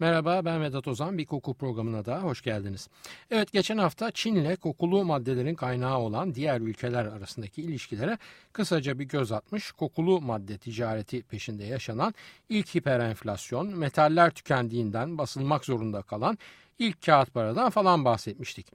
Merhaba ben Vedat Ozan bir koku programına da hoş geldiniz. Evet geçen hafta Çin ile kokulu maddelerin kaynağı olan diğer ülkeler arasındaki ilişkilere kısaca bir göz atmış kokulu madde ticareti peşinde yaşanan ilk hiperenflasyon, metaller tükendiğinden basılmak zorunda kalan ilk kağıt paradan falan bahsetmiştik.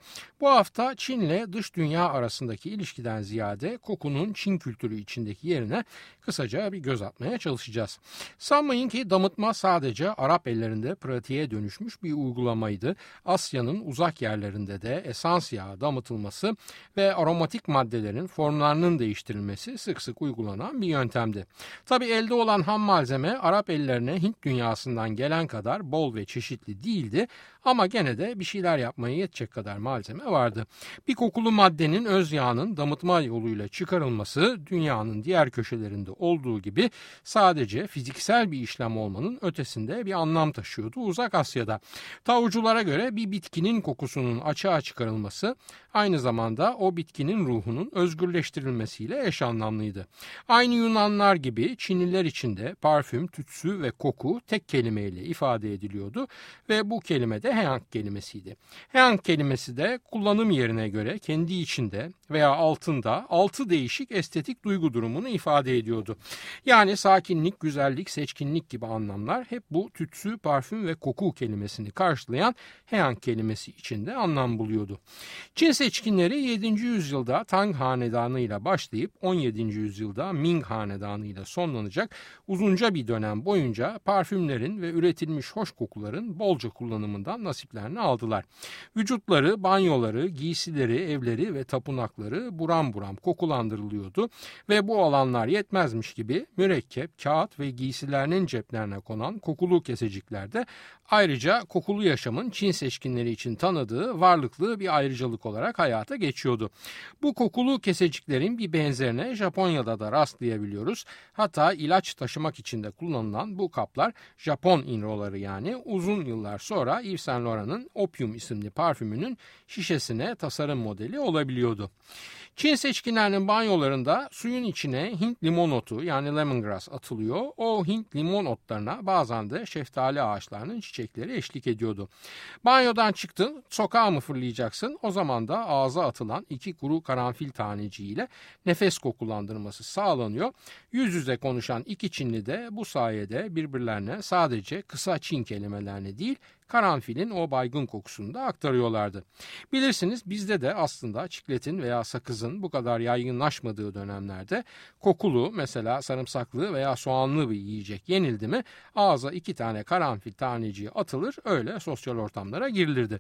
Bu hafta Çin ile dış dünya arasındaki ilişkiden ziyade kokunun Çin kültürü içindeki yerine kısaca bir göz atmaya çalışacağız. Sanmayın ki damıtma sadece Arap ellerinde pratiğe dönüşmüş bir uygulamaydı. Asya'nın uzak yerlerinde de esans yağı damıtılması ve aromatik maddelerin formlarının değiştirilmesi sık sık uygulanan bir yöntemdi. Tabi elde olan ham malzeme Arap ellerine Hint dünyasından gelen kadar bol ve çeşitli değildi ama gene de bir şeyler yapmaya yetecek kadar malzeme vardı. Bir kokulu maddenin öz yağının damıtma yoluyla çıkarılması dünyanın diğer köşelerinde olduğu gibi sadece fiziksel bir işlem olmanın ötesinde bir anlam taşıyordu Uzak Asya'da. Tavuculara göre bir bitkinin kokusunun açığa çıkarılması aynı zamanda o bitkinin ruhunun özgürleştirilmesiyle eş anlamlıydı. Aynı Yunanlar gibi Çinliler için de parfüm, tütsü ve koku tek kelimeyle ifade ediliyordu ve bu kelime de kelimesiydi. Heang kelimesi de kullanım yerine göre kendi içinde veya altında altı değişik estetik duygu durumunu ifade ediyordu. Yani sakinlik, güzellik, seçkinlik gibi anlamlar hep bu tütsü, parfüm ve koku kelimesini karşılayan Heang kelimesi içinde anlam buluyordu. Çin seçkinleri 7. yüzyılda Tang Hanedanı ile başlayıp 17. yüzyılda Ming Hanedanı ile sonlanacak uzunca bir dönem boyunca parfümlerin ve üretilmiş hoş kokuların bolca kullanımından nasiplerini aldılar. Vücutları, banyoları, giysileri, evleri ve tapınakları buram buram kokulandırılıyordu ve bu alanlar yetmezmiş gibi mürekkep, kağıt ve giysilerinin ceplerine konan kokulu keseciklerde ayrıca kokulu yaşamın Çin seçkinleri için tanıdığı varlıklı bir ayrıcalık olarak hayata geçiyordu. Bu kokulu keseciklerin bir benzerine Japonya'da da rastlayabiliyoruz. Hatta ilaç taşımak için de kullanılan bu kaplar Japon inroları yani uzun yıllar sonra Yves Saint Laurent'ın Opium isimli parfümünün şişesine tasarım modeli olabiliyordu. Çin seçkinlerinin banyolarında suyun içine Hint limon otu yani lemongrass atılıyor. O Hint limon otlarına bazen de şeftali ağaçlarının çiçekleri eşlik ediyordu. Banyodan çıktın sokağa mı fırlayacaksın? O zaman da ağza atılan iki kuru karanfil taneciğiyle nefes kokulandırması sağlanıyor. Yüz yüze konuşan iki Çinli de bu sayede birbirlerine sadece kısa Çin kelimelerini değil karanfilin o baygın kokusunu da aktarıyorlardı. Bilirsiniz bizde de aslında çikletin veya sakızın bu kadar yaygınlaşmadığı dönemlerde kokulu mesela sarımsaklı veya soğanlı bir yiyecek yenildi mi ağza iki tane karanfil taneciği atılır öyle sosyal ortamlara girilirdi.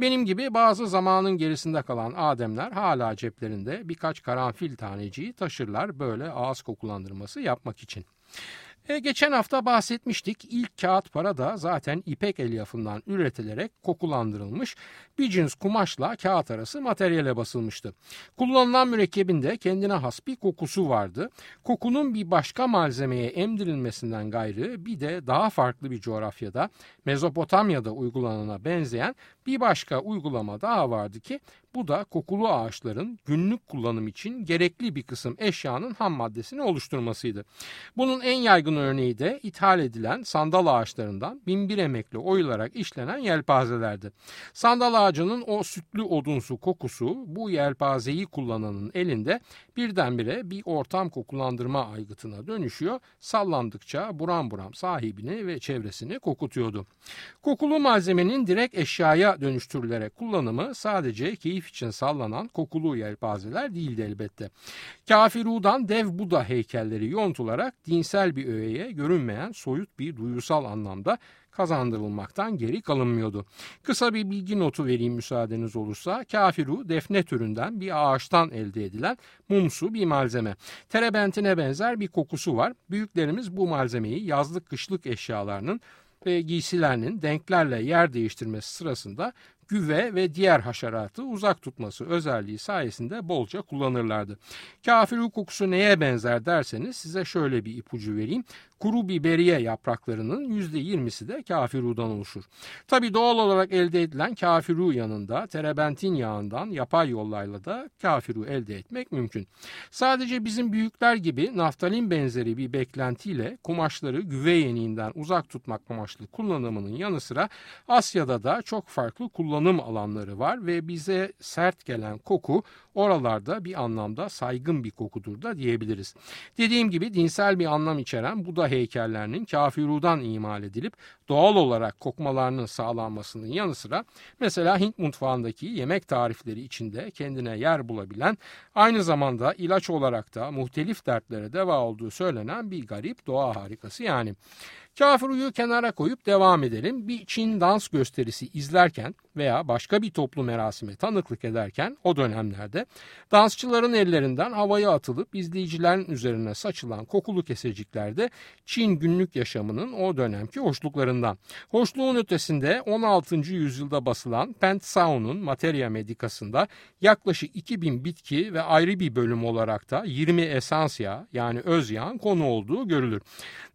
Benim gibi bazı zamanın gerisinde kalan ademler hala ceplerinde birkaç karanfil taneciği taşırlar böyle ağız kokulandırması yapmak için. E, geçen hafta bahsetmiştik. İlk kağıt para da zaten ipek elyafından üretilerek kokulandırılmış bir cins kumaşla kağıt arası materyale basılmıştı. Kullanılan mürekkebin de kendine has bir kokusu vardı. Kokunun bir başka malzemeye emdirilmesinden gayrı bir de daha farklı bir coğrafyada Mezopotamya'da uygulanana benzeyen bir başka uygulama daha vardı ki bu da kokulu ağaçların günlük kullanım için gerekli bir kısım eşyanın ham maddesini oluşturmasıydı. Bunun en yaygın örneği de ithal edilen sandal ağaçlarından binbir emekle oyularak işlenen yelpazelerdi. Sandal ağacının o sütlü odunsu kokusu bu yelpazeyi kullananın elinde birdenbire bir ortam kokulandırma aygıtına dönüşüyor. Sallandıkça buram buram sahibini ve çevresini kokutuyordu. Kokulu malzemenin direkt eşyaya dönüştürülerek kullanımı sadece keyif için sallanan kokulu yelpazeler değildi elbette. Kafiru'dan dev Buda heykelleri yontularak dinsel bir öğeye görünmeyen soyut bir duyusal anlamda kazandırılmaktan geri kalınmıyordu. Kısa bir bilgi notu vereyim müsaadeniz olursa. Kafiru defne türünden bir ağaçtan elde edilen mumsu bir malzeme. Terebentine benzer bir kokusu var. Büyüklerimiz bu malzemeyi yazlık kışlık eşyalarının ve giysilerinin denklerle yer değiştirmesi sırasında güve ve diğer haşeratı uzak tutması özelliği sayesinde bolca kullanırlardı. Kafir kokusu neye benzer derseniz size şöyle bir ipucu vereyim. Kuru biberiye yapraklarının %20'si de kafirudan oluşur. Tabi doğal olarak elde edilen kafiru yanında terebentin yağından yapay yollarla da kafiru elde etmek mümkün. Sadece bizim büyükler gibi naftalin benzeri bir beklentiyle kumaşları güve yeniğinden uzak tutmak amaçlı kullanımının yanı sıra Asya'da da çok farklı kullanım alanları var ve bize sert gelen koku oralarda bir anlamda saygın bir kokudur da diyebiliriz. Dediğim gibi dinsel bir anlam içeren Heykellerinin kafirudan imal edilip doğal olarak kokmalarının sağlanmasının yanı sıra mesela Hint mutfağındaki yemek tarifleri içinde kendine yer bulabilen aynı zamanda ilaç olarak da muhtelif dertlere deva olduğu söylenen bir garip doğa harikası yani. Kafiruyu kenara koyup devam edelim. Bir Çin dans gösterisi izlerken veya başka bir toplu merasime tanıklık ederken o dönemlerde dansçıların ellerinden havaya atılıp izleyicilerin üzerine saçılan kokulu keseciklerde Çin günlük yaşamının o dönemki hoşluklarından. Hoşluğun ötesinde 16. yüzyılda basılan Pentsau'nun Materia Medicas'ında yaklaşık 2000 bitki ve ayrı bir bölüm olarak da 20 esans yağı yani öz yağın konu olduğu görülür.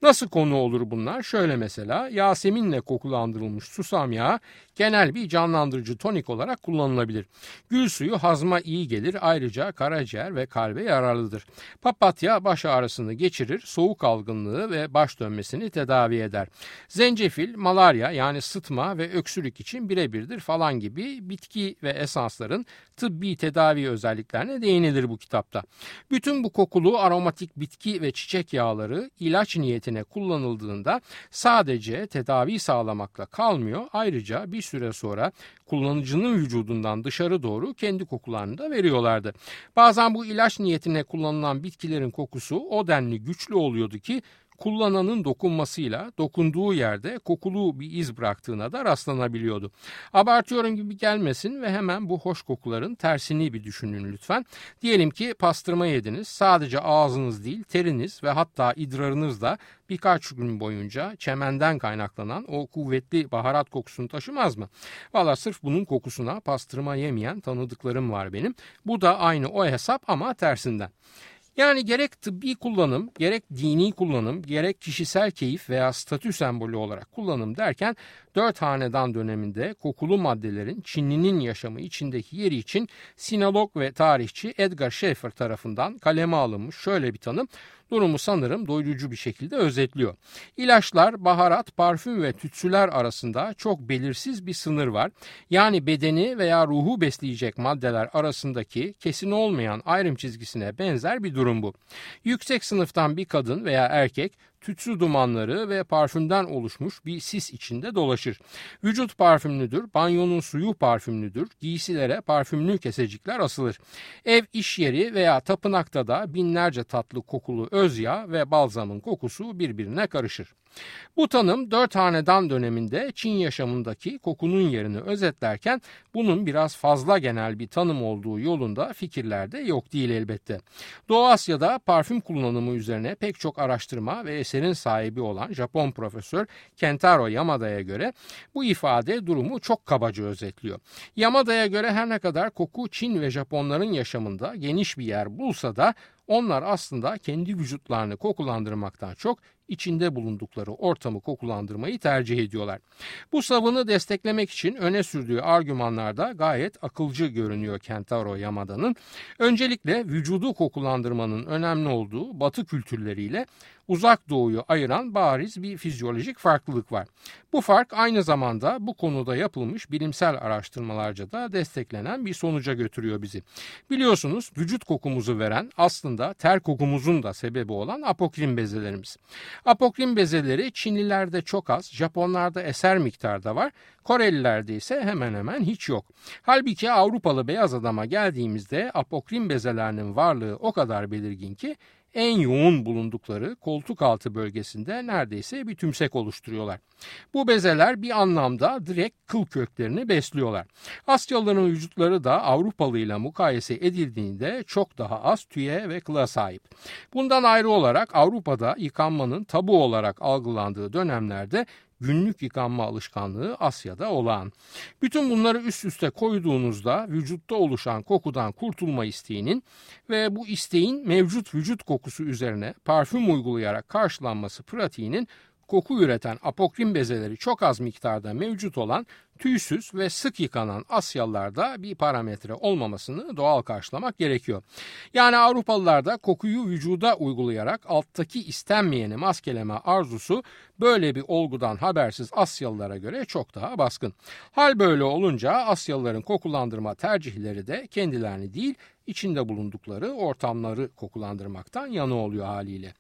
Nasıl konu olur bunlar? Şöyle mesela Yaseminle kokulandırılmış susam yağı genel bir canlandırıcı tonik olarak kullanılabilir. Gül suyu hazma iyi gelir ayrıca karaciğer ve kalbe yararlıdır. Papatya baş ağrısını geçirir, soğuk algınlığı ve baş dönmesini tedavi eder. Zencefil malaria yani sıtma ve öksürük için birebirdir falan gibi bitki ve esansların tıbbi tedavi özelliklerine değinilir bu kitapta. Bütün bu kokulu aromatik bitki ve çiçek yağları ilaç niyetine kullanıldığında sadece tedavi sağlamakla kalmıyor ayrıca bir süre sonra kullanıcının vücudundan dışarı doğru kendi kokularını da veriyorlardı. Bazen bu ilaç niyetine kullanılan bitkilerin kokusu o denli güçlü oluyordu ki kullananın dokunmasıyla dokunduğu yerde kokulu bir iz bıraktığına da rastlanabiliyordu. Abartıyorum gibi gelmesin ve hemen bu hoş kokuların tersini bir düşünün lütfen. Diyelim ki pastırma yediniz. Sadece ağzınız değil teriniz ve hatta idrarınız da birkaç gün boyunca çemenden kaynaklanan o kuvvetli baharat kokusunu taşımaz mı? Valla sırf bunun kokusuna pastırma yemeyen tanıdıklarım var benim. Bu da aynı o hesap ama tersinden. Yani gerek tıbbi kullanım, gerek dini kullanım, gerek kişisel keyif veya statü sembolü olarak kullanım derken dört hanedan döneminde kokulu maddelerin Çinlinin yaşamı içindeki yeri için sinolog ve tarihçi Edgar Schaefer tarafından kaleme alınmış şöyle bir tanım durumu sanırım doyurucu bir şekilde özetliyor. İlaçlar, baharat, parfüm ve tütsüler arasında çok belirsiz bir sınır var. Yani bedeni veya ruhu besleyecek maddeler arasındaki kesin olmayan ayrım çizgisine benzer bir durum bu. Yüksek sınıftan bir kadın veya erkek tütsü dumanları ve parfümden oluşmuş bir sis içinde dolaşır. Vücut parfümlüdür, banyonun suyu parfümlüdür, giysilere parfümlü kesecikler asılır. Ev, iş yeri veya tapınakta da binlerce tatlı kokulu öz yağ ve balzamın kokusu birbirine karışır. Bu tanım dört hanedan döneminde Çin yaşamındaki kokunun yerini özetlerken bunun biraz fazla genel bir tanım olduğu yolunda fikirlerde yok değil elbette. Doğu Asya'da parfüm kullanımı üzerine pek çok araştırma ve eserin sahibi olan Japon profesör Kentaro Yamada'ya göre bu ifade durumu çok kabaca özetliyor. Yamada'ya göre her ne kadar koku Çin ve Japonların yaşamında geniş bir yer bulsa da onlar aslında kendi vücutlarını kokulandırmaktan çok içinde bulundukları ortamı kokulandırmayı tercih ediyorlar. Bu savını desteklemek için öne sürdüğü argümanlarda gayet akılcı görünüyor Kentaro Yamada'nın. Öncelikle vücudu kokulandırmanın önemli olduğu batı kültürleriyle uzak doğuyu ayıran bariz bir fizyolojik farklılık var. Bu fark aynı zamanda bu konuda yapılmış bilimsel araştırmalarca da desteklenen bir sonuca götürüyor bizi. Biliyorsunuz vücut kokumuzu veren aslında ter kokumuzun da sebebi olan apokrin bezelerimiz. Apokrin bezeleri Çinlilerde çok az, Japonlarda eser miktarda var, Korelilerde ise hemen hemen hiç yok. Halbuki Avrupalı beyaz adama geldiğimizde apokrin bezelerinin varlığı o kadar belirgin ki en yoğun bulundukları koltuk altı bölgesinde neredeyse bir tümsek oluşturuyorlar. Bu bezeler bir anlamda direkt kıl köklerini besliyorlar. Asyalıların vücutları da Avrupalı ile mukayese edildiğinde çok daha az tüye ve kıla sahip. Bundan ayrı olarak Avrupa'da yıkanmanın tabu olarak algılandığı dönemlerde günlük yıkanma alışkanlığı Asya'da olağan. Bütün bunları üst üste koyduğunuzda vücutta oluşan kokudan kurtulma isteğinin ve bu isteğin mevcut vücut kokusu üzerine parfüm uygulayarak karşılanması pratiğinin koku üreten apokrin bezeleri çok az miktarda mevcut olan tüysüz ve sık yıkanan Asyalılarda bir parametre olmamasını doğal karşılamak gerekiyor. Yani Avrupalılarda kokuyu vücuda uygulayarak alttaki istenmeyeni maskeleme arzusu böyle bir olgudan habersiz Asyalılara göre çok daha baskın. Hal böyle olunca Asyalıların kokulandırma tercihleri de kendilerini değil içinde bulundukları ortamları kokulandırmaktan yana oluyor haliyle.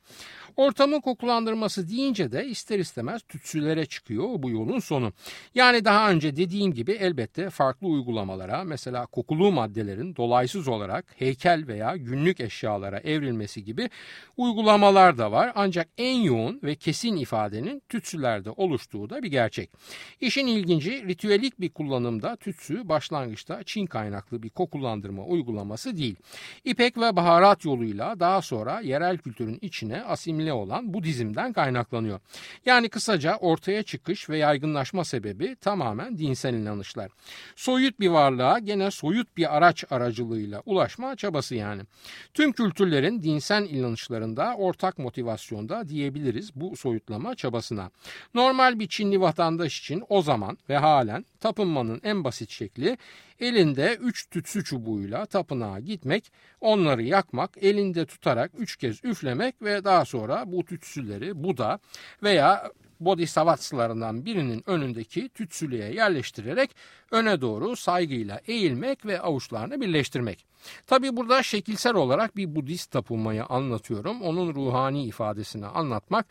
Ortamın kokulandırması deyince de ister istemez tütsülere çıkıyor bu yolun sonu. Yani daha önce dediğim gibi elbette farklı uygulamalara mesela kokulu maddelerin dolaysız olarak heykel veya günlük eşyalara evrilmesi gibi uygulamalar da var. Ancak en yoğun ve kesin ifadenin tütsülerde oluştuğu da bir gerçek. İşin ilginci ritüelik bir kullanımda tütsü başlangıçta Çin kaynaklı bir kokulandırma uygulaması değil. İpek ve baharat yoluyla daha sonra yerel kültürün içine asimile olan Budizm'den kaynaklanıyor. Yani kısaca ortaya çıkış ve yaygınlaşma sebebi tamamen dinsel inanışlar. Soyut bir varlığa gene soyut bir araç aracılığıyla ulaşma çabası yani. Tüm kültürlerin dinsel inanışlarında ortak motivasyonda diyebiliriz bu soyutlama çabasına. Normal bir Çinli vatandaş için o zaman ve halen tapınmanın en basit şekli elinde üç tütsü çubuğuyla tapınağa gitmek, onları yakmak, elinde tutarak üç kez üflemek ve daha sonra bu tütsüleri Buda veya bodhisattvaslarından birinin önündeki tütsülüğe yerleştirerek öne doğru saygıyla eğilmek ve avuçlarını birleştirmek. Tabi burada şekilsel olarak bir Budist tapınmayı anlatıyorum. Onun ruhani ifadesini anlatmak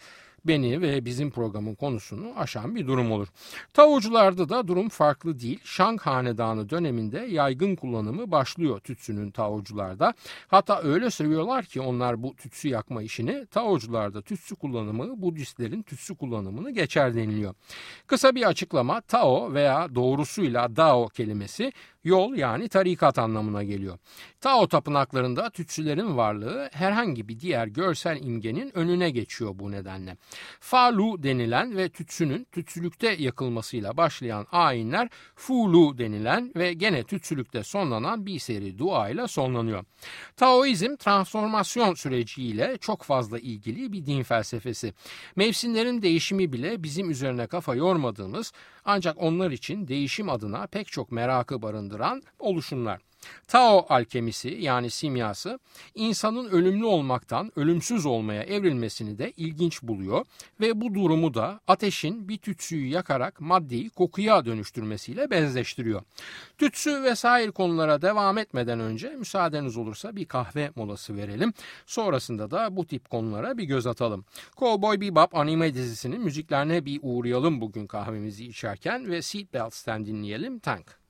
beni ve bizim programın konusunu aşan bir durum olur. Tavucularda da durum farklı değil. Şang Hanedanı döneminde yaygın kullanımı başlıyor tütsünün tavucularda. Hatta öyle seviyorlar ki onlar bu tütsü yakma işini tavucularda tütsü kullanımı Budistlerin tütsü kullanımını geçer deniliyor. Kısa bir açıklama Tao veya doğrusuyla Dao kelimesi yol yani tarikat anlamına geliyor. Tao tapınaklarında tütsülerin varlığı herhangi bir diğer görsel imgenin önüne geçiyor bu nedenle. Falu denilen ve tütsünün tütsülükte yakılmasıyla başlayan ayinler Fulu denilen ve gene tütsülükte sonlanan bir seri dua ile sonlanıyor. Taoizm transformasyon süreciyle çok fazla ilgili bir din felsefesi. Mevsimlerin değişimi bile bizim üzerine kafa yormadığımız ancak onlar için değişim adına pek çok merakı barındıran oluşumlar. Tao alkemisi yani simyası insanın ölümlü olmaktan ölümsüz olmaya evrilmesini de ilginç buluyor ve bu durumu da ateşin bir tütsüyü yakarak maddeyi kokuya dönüştürmesiyle benzeştiriyor. Tütsü vesaire konulara devam etmeden önce müsaadeniz olursa bir kahve molası verelim. Sonrasında da bu tip konulara bir göz atalım. Cowboy Bebop anime dizisinin müziklerine bir uğrayalım bugün kahvemizi içerken ve Seatbelts'ten dinleyelim Tank.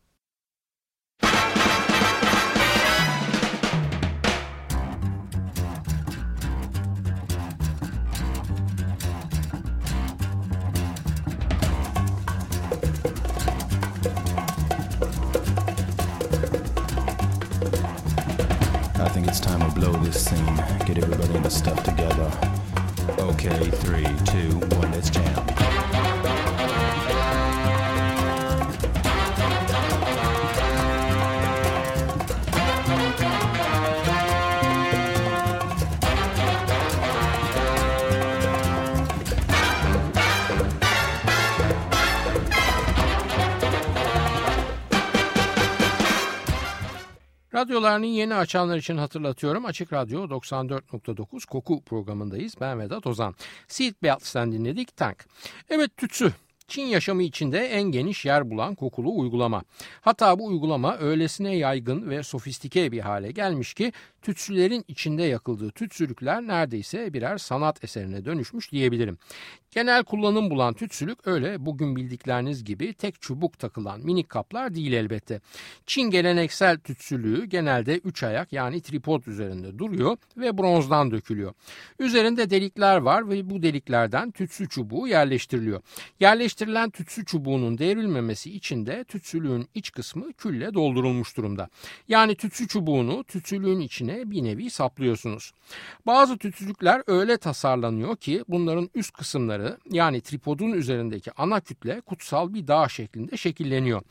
It's time to blow this scene. Get everybody in the stuff together. Okay, three, two, one, let's jam. Radyolarını yeni açanlar için hatırlatıyorum. Açık Radyo 94.9 Koku programındayız. Ben Vedat Ozan. Seatbelts'ten dinledik Tank. Evet tütsü. Çin yaşamı içinde en geniş yer bulan kokulu uygulama. Hatta bu uygulama öylesine yaygın ve sofistike bir hale gelmiş ki tütsülerin içinde yakıldığı tütsülükler neredeyse birer sanat eserine dönüşmüş diyebilirim. Genel kullanım bulan tütsülük öyle bugün bildikleriniz gibi tek çubuk takılan minik kaplar değil elbette. Çin geleneksel tütsülüğü genelde üç ayak yani tripod üzerinde duruyor ve bronzdan dökülüyor. Üzerinde delikler var ve bu deliklerden tütsü çubuğu yerleştiriliyor. Yerleştirilmiş Yerleştirilen tütsü çubuğunun devrilmemesi için de tütsülüğün iç kısmı külle doldurulmuş durumda. Yani tütsü çubuğunu tütsülüğün içine bir nevi saplıyorsunuz. Bazı tütsülükler öyle tasarlanıyor ki bunların üst kısımları yani tripodun üzerindeki ana kütle kutsal bir dağ şeklinde şekilleniyor.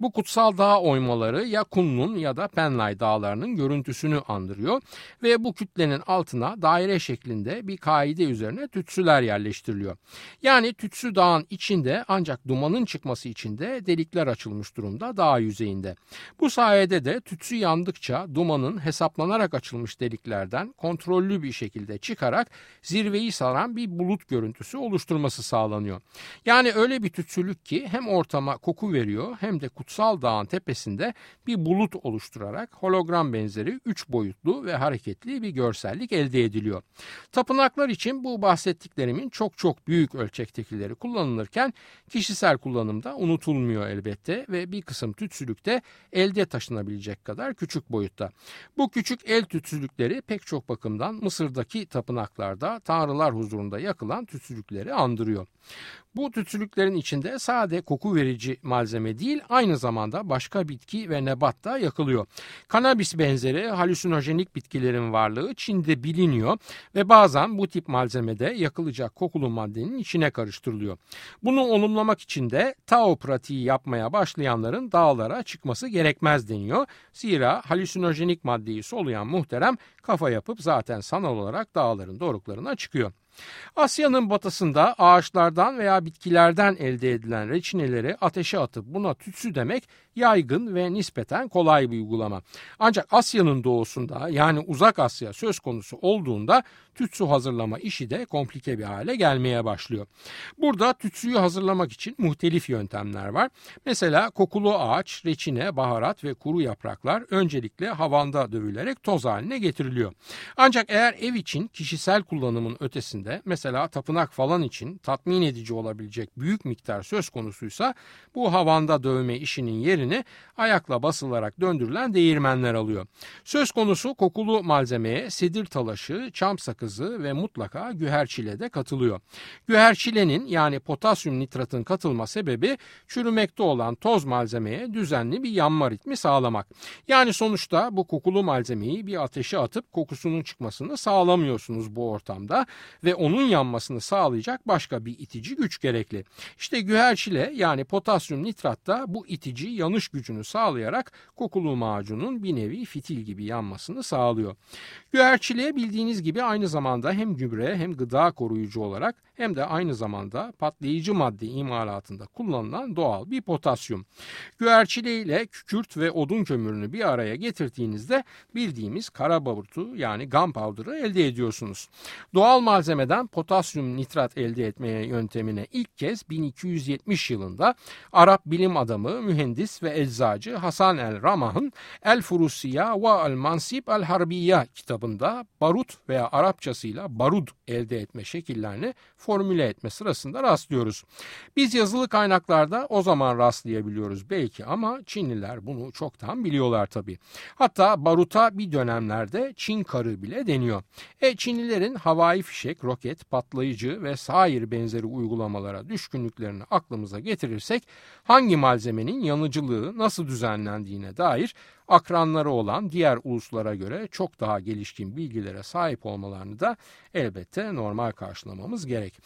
Bu kutsal dağ oymaları ya Kunlun ya da Penlay dağlarının görüntüsünü andırıyor ve bu kütlenin altına daire şeklinde bir kaide üzerine tütsüler yerleştiriliyor. Yani tütsü dağın içinde ancak dumanın çıkması için de delikler açılmış durumda dağ yüzeyinde. Bu sayede de tütsü yandıkça dumanın hesaplanarak açılmış deliklerden kontrollü bir şekilde çıkarak zirveyi saran bir bulut görüntüsü oluşturması sağlanıyor. Yani öyle bir tütsülük ki hem ortama koku veriyor hem de kutsal dağın tepesinde bir bulut oluşturarak hologram benzeri üç boyutlu ve hareketli bir görsellik elde ediliyor. Tapınaklar için bu bahsettiklerimin çok çok büyük ölçektekileri kullanılırken kişisel kullanımda unutulmuyor elbette ve bir kısım tütsülükte elde taşınabilecek kadar küçük boyutta. Bu küçük el tütsülükleri pek çok bakımdan Mısır'daki tapınaklarda tanrılar huzurunda yakılan tütsülükleri andırıyor. Bu tütsülüklerin içinde sade koku verici malzeme değil aynı zamanda başka bitki ve nebat da yakılıyor. Kanabis benzeri halüsinojenik bitkilerin varlığı Çin'de biliniyor ve bazen bu tip malzemede yakılacak kokulu maddenin içine karıştırılıyor. Bunu olumlamak için de Tao pratiği yapmaya başlayanların dağlara çıkması gerekmez deniyor. Zira halüsinojenik maddeyi soluyan muhterem kafa yapıp zaten sanal olarak dağların doruklarına çıkıyor. Asya'nın batısında ağaçlardan veya bitkilerden elde edilen reçineleri ateşe atıp buna tütsü demek yaygın ve nispeten kolay bir uygulama. Ancak Asya'nın doğusunda yani uzak Asya söz konusu olduğunda tütsü hazırlama işi de komplike bir hale gelmeye başlıyor. Burada tütsüyü hazırlamak için muhtelif yöntemler var. Mesela kokulu ağaç, reçine, baharat ve kuru yapraklar öncelikle havanda dövülerek toz haline getiriliyor. Ancak eğer ev için kişisel kullanımın ötesinde mesela tapınak falan için tatmin edici olabilecek büyük miktar söz konusuysa bu havanda dövme işinin yerini ayakla basılarak döndürülen değirmenler alıyor. Söz konusu kokulu malzemeye sedir talaşı, çam sakızı ve mutlaka güherçile de katılıyor. Güherçilenin yani potasyum nitratın katılma sebebi çürümekte olan toz malzemeye düzenli bir yanma ritmi sağlamak. Yani sonuçta bu kokulu malzemeyi bir ateşe atıp kokusunun çıkmasını sağlamıyorsunuz bu ortamda ve onun yanmasını sağlayacak başka bir itici güç gerekli. İşte güherçile yani potasyum nitrat da bu itici yanış gücünü sağlayarak kokulu macunun bir nevi fitil gibi yanmasını sağlıyor. Güherçile bildiğiniz gibi aynı zamanda hem gübre hem gıda koruyucu olarak hem de aynı zamanda patlayıcı madde imalatında kullanılan doğal bir potasyum. Güherçile ile kükürt ve odun kömürünü bir araya getirdiğinizde bildiğimiz kara barutu yani gunpowder'ı elde ediyorsunuz. Doğal malzemeden potasyum nitrat elde etmeye yöntemine ilk kez 1270 yılında Arap bilim adamı, mühendis ve eczacı Hasan el Ramah'ın El Furusiya ve El Mansip el Harbiya kitabında barut veya Arapçasıyla barud elde etme şekillerini formüle etme sırasında rastlıyoruz. Biz yazılı kaynaklarda o zaman rastlayabiliyoruz belki ama Çinliler bunu çoktan biliyorlar tabii. Hatta baruta bir dönemlerde Çin karı bile deniyor. E Çinlilerin havai fişek, patlayıcı ve sair benzeri uygulamalara düşkünlüklerini aklımıza getirirsek hangi malzemenin yanıcılığı nasıl düzenlendiğine dair akranları olan diğer uluslara göre çok daha gelişkin bilgilere sahip olmalarını da elbette normal karşılamamız gerek.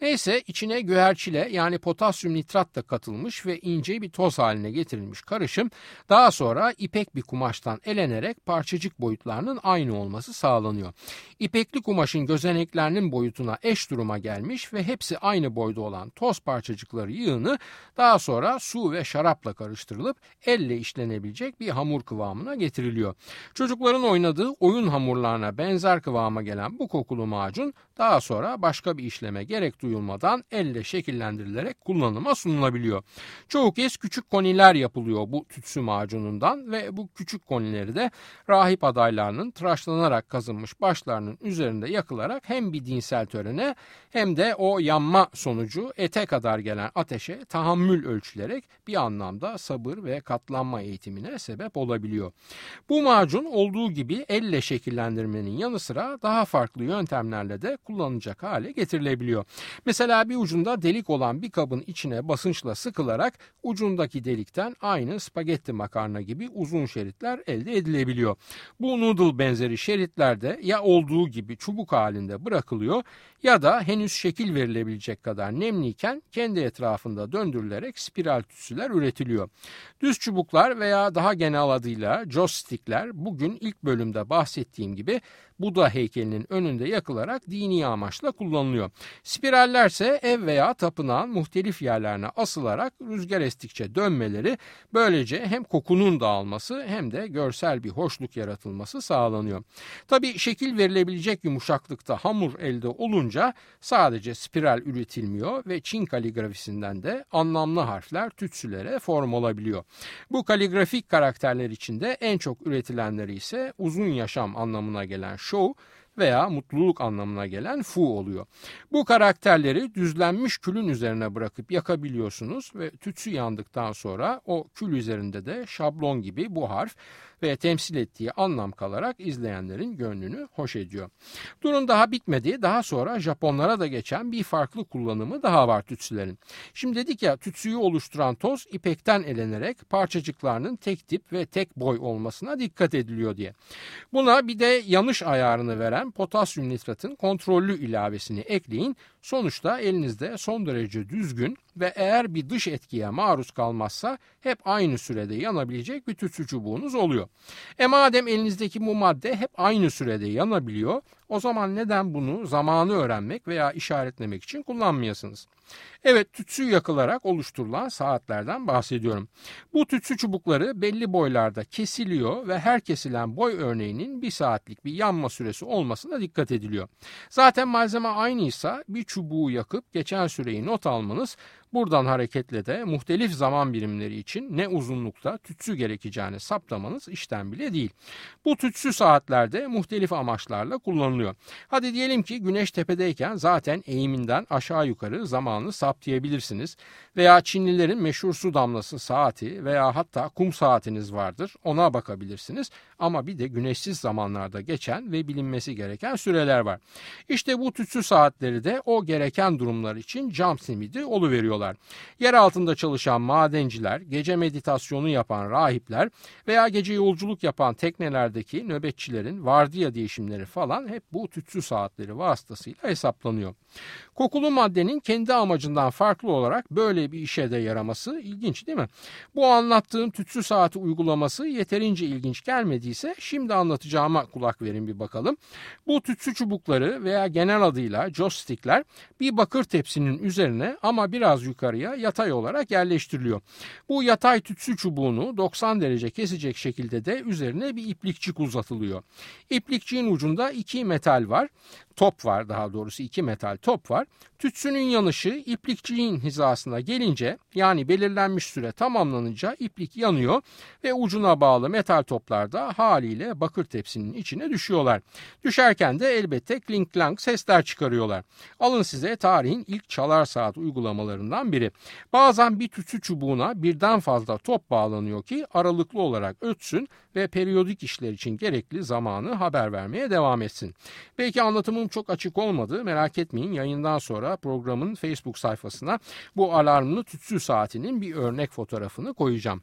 Neyse içine güherçile yani potasyum nitrat da katılmış ve ince bir toz haline getirilmiş karışım daha sonra ipek bir kumaştan elenerek parçacık boyutlarının aynı olması sağlanıyor. İpekli kumaşın gözeneklerinin boyutuna eş duruma gelmiş ve hepsi aynı boyda olan toz parçacıkları yığını daha sonra su ve şarapla karıştırılıp elle işlenebilecek bir hamur kıvamına getiriliyor. Çocukların oynadığı oyun hamurlarına benzer kıvama gelen bu kokulu macun daha sonra başka bir işleme gerek duyulmadan elle şekillendirilerek kullanıma sunulabiliyor. Çoğu kez küçük koniler yapılıyor bu tütsü macunundan ve bu küçük konileri de rahip adaylarının tıraşlanarak kazınmış başlarının üzerinde yakılarak hem bir dinsel törene hem de o yanma sonucu ete kadar gelen ateşe tahammül ölçülerek bir anlamda sabır ve katlanma eğitimine sebep olabiliyor olabiliyor. Bu macun olduğu gibi elle şekillendirmenin yanı sıra daha farklı yöntemlerle de kullanılacak hale getirilebiliyor. Mesela bir ucunda delik olan bir kabın içine basınçla sıkılarak ucundaki delikten aynı spagetti makarna gibi uzun şeritler elde edilebiliyor. Bu noodle benzeri şeritler de ya olduğu gibi çubuk halinde bırakılıyor ya da henüz şekil verilebilecek kadar nemliyken kendi etrafında döndürülerek spiral tütsüler üretiliyor. Düz çubuklar veya daha genel adıyla joystickler bugün ilk bölümde bahsettiğim gibi Buda heykelinin önünde yakılarak dini amaçla kullanılıyor. Spirallerse ev veya tapınağın muhtelif yerlerine asılarak rüzgar estikçe dönmeleri böylece hem kokunun dağılması hem de görsel bir hoşluk yaratılması sağlanıyor. Tabi şekil verilebilecek yumuşaklıkta hamur elde olunca sadece spiral üretilmiyor ve Çin kaligrafisinden de anlamlı harfler tütsülere form olabiliyor. Bu kaligrafik karakterler içinde en çok üretilenleri ise uzun yaşam anlamına gelen show veya mutluluk anlamına gelen fu oluyor. Bu karakterleri düzlenmiş külün üzerine bırakıp yakabiliyorsunuz ve tütsü yandıktan sonra o kül üzerinde de şablon gibi bu harf ve temsil ettiği anlam kalarak izleyenlerin gönlünü hoş ediyor. Durum daha bitmedi. Daha sonra Japonlara da geçen bir farklı kullanımı daha var tütsülerin. Şimdi dedik ya tütsüyü oluşturan toz ipekten elenerek parçacıklarının tek tip ve tek boy olmasına dikkat ediliyor diye. Buna bir de yanış ayarını veren potasyum nitratın kontrollü ilavesini ekleyin. Sonuçta elinizde son derece düzgün ve eğer bir dış etkiye maruz kalmazsa hep aynı sürede yanabilecek bir tütsü çubuğunuz oluyor. E madem elinizdeki bu madde hep aynı sürede yanabiliyor o zaman neden bunu zamanı öğrenmek veya işaretlemek için kullanmayasınız? Evet tütsü yakılarak oluşturulan saatlerden bahsediyorum. Bu tütsü çubukları belli boylarda kesiliyor ve her kesilen boy örneğinin bir saatlik bir yanma süresi olmasına dikkat ediliyor. Zaten malzeme aynıysa bir çubuğu yakıp geçen süreyi not almanız Buradan hareketle de muhtelif zaman birimleri için ne uzunlukta tütsü gerekeceğini saptamanız işten bile değil. Bu tütsü saatlerde muhtelif amaçlarla kullanılıyor. Hadi diyelim ki güneş tepedeyken zaten eğiminden aşağı yukarı zamanı saptayabilirsiniz. Veya Çinlilerin meşhur su damlası saati veya hatta kum saatiniz vardır ona bakabilirsiniz. Ama bir de güneşsiz zamanlarda geçen ve bilinmesi gereken süreler var. İşte bu tütsü saatleri de o gereken durumlar için cam simidi oluveriyorlar. Yer altında çalışan madenciler, gece meditasyonu yapan rahipler veya gece yolculuk yapan teknelerdeki nöbetçilerin vardiya değişimleri falan hep bu tütsü saatleri vasıtasıyla hesaplanıyor. Kokulu maddenin kendi amacından farklı olarak böyle bir işe de yaraması ilginç değil mi? Bu anlattığım tütsü saati uygulaması yeterince ilginç gelmediyse şimdi anlatacağıma kulak verin bir bakalım. Bu tütsü çubukları veya genel adıyla joystickler bir bakır tepsinin üzerine ama biraz yukarıya yatay olarak yerleştiriliyor. Bu yatay tütsü çubuğunu 90 derece kesecek şekilde de üzerine bir iplikçik uzatılıyor. İplikçiğin ucunda iki metal var top var daha doğrusu iki metal top var. Tütsünün yanışı iplikçiğin hizasına gelince yani belirlenmiş süre tamamlanınca iplik yanıyor ve ucuna bağlı metal toplar da haliyle bakır tepsinin içine düşüyorlar. Düşerken de elbette klink klank sesler çıkarıyorlar. Alın size tarihin ilk çalar saat uygulamalarından biri. Bazen bir tütsü çubuğuna birden fazla top bağlanıyor ki aralıklı olarak ötsün ve periyodik işler için gerekli zamanı haber vermeye devam etsin. Belki anlatımım çok açık olmadı merak etmeyin yayından sonra programın Facebook sayfasına bu alarmlı tütsü saatinin bir örnek fotoğrafını koyacağım.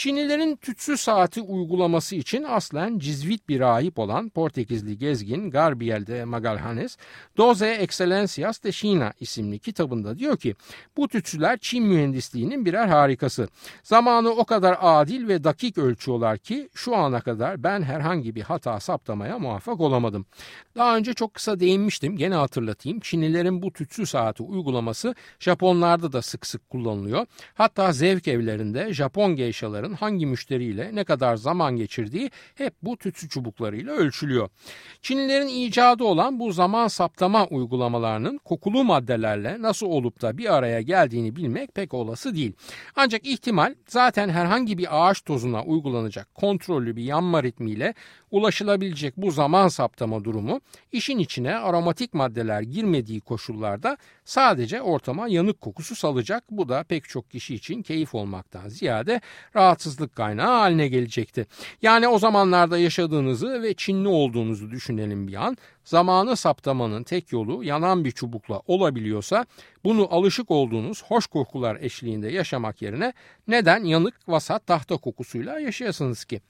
Çinlilerin tütsü saati uygulaması için aslen cizvit bir rahip olan Portekizli gezgin Garbiel de Magalhanes, Doze Excellencias de China isimli kitabında diyor ki bu tütsüler Çin mühendisliğinin birer harikası. Zamanı o kadar adil ve dakik ölçüyorlar ki şu ana kadar ben herhangi bir hata saptamaya muvaffak olamadım. Daha önce çok kısa değinmiştim gene hatırlatayım. Çinlilerin bu tütsü saati uygulaması Japonlarda da sık sık kullanılıyor. Hatta zevk evlerinde Japon geyşaların hangi müşteriyle ne kadar zaman geçirdiği hep bu tütsü çubuklarıyla ölçülüyor. Çinlilerin icadı olan bu zaman saptama uygulamalarının kokulu maddelerle nasıl olup da bir araya geldiğini bilmek pek olası değil. Ancak ihtimal zaten herhangi bir ağaç tozuna uygulanacak kontrollü bir yanma ritmiyle ulaşılabilecek bu zaman saptama durumu işin içine aromatik maddeler girmediği bilmediği koşullarda sadece ortama yanık kokusu salacak. Bu da pek çok kişi için keyif olmaktan ziyade rahatsızlık kaynağı haline gelecekti. Yani o zamanlarda yaşadığınızı ve Çinli olduğunuzu düşünelim bir an. Zamanı saptamanın tek yolu yanan bir çubukla olabiliyorsa bunu alışık olduğunuz hoş kokular eşliğinde yaşamak yerine neden yanık vasat tahta kokusuyla yaşayasınız ki?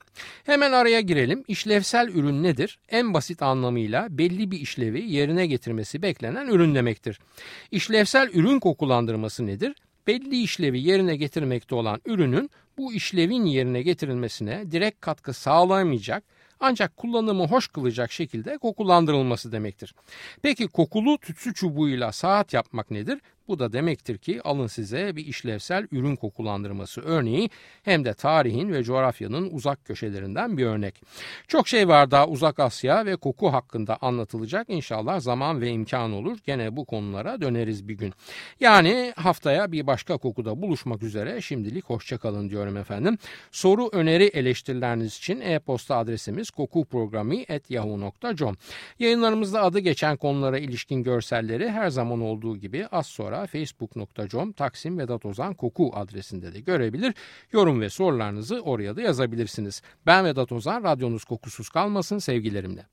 Hemen araya girelim. İşlevsel ürün nedir? En basit anlamıyla belli bir işlevi yerine getirmesi beklenen ürün demektir. İşlevsel ürün kokulandırması nedir? belli işlevi yerine getirmekte olan ürünün bu işlevin yerine getirilmesine direkt katkı sağlayamayacak ancak kullanımı hoş kılacak şekilde kokulandırılması demektir. Peki kokulu tütsü çubuğuyla saat yapmak nedir? Bu da demektir ki alın size bir işlevsel ürün kokulandırması örneği hem de tarihin ve coğrafyanın uzak köşelerinden bir örnek. Çok şey var daha uzak Asya ve koku hakkında anlatılacak inşallah zaman ve imkan olur. Gene bu konulara döneriz bir gün. Yani haftaya bir başka kokuda buluşmak üzere şimdilik hoşçakalın diyorum efendim. Soru, öneri, eleştirileriniz için e-posta adresimiz kokuprogrami.yahoo.com Yayınlarımızda adı geçen konulara ilişkin görselleri her zaman olduğu gibi az sonra facebook.com Taksim Vedat Ozan Koku adresinde de görebilir. Yorum ve sorularınızı oraya da yazabilirsiniz. Ben Vedat Ozan, radyonuz kokusuz kalmasın sevgilerimle.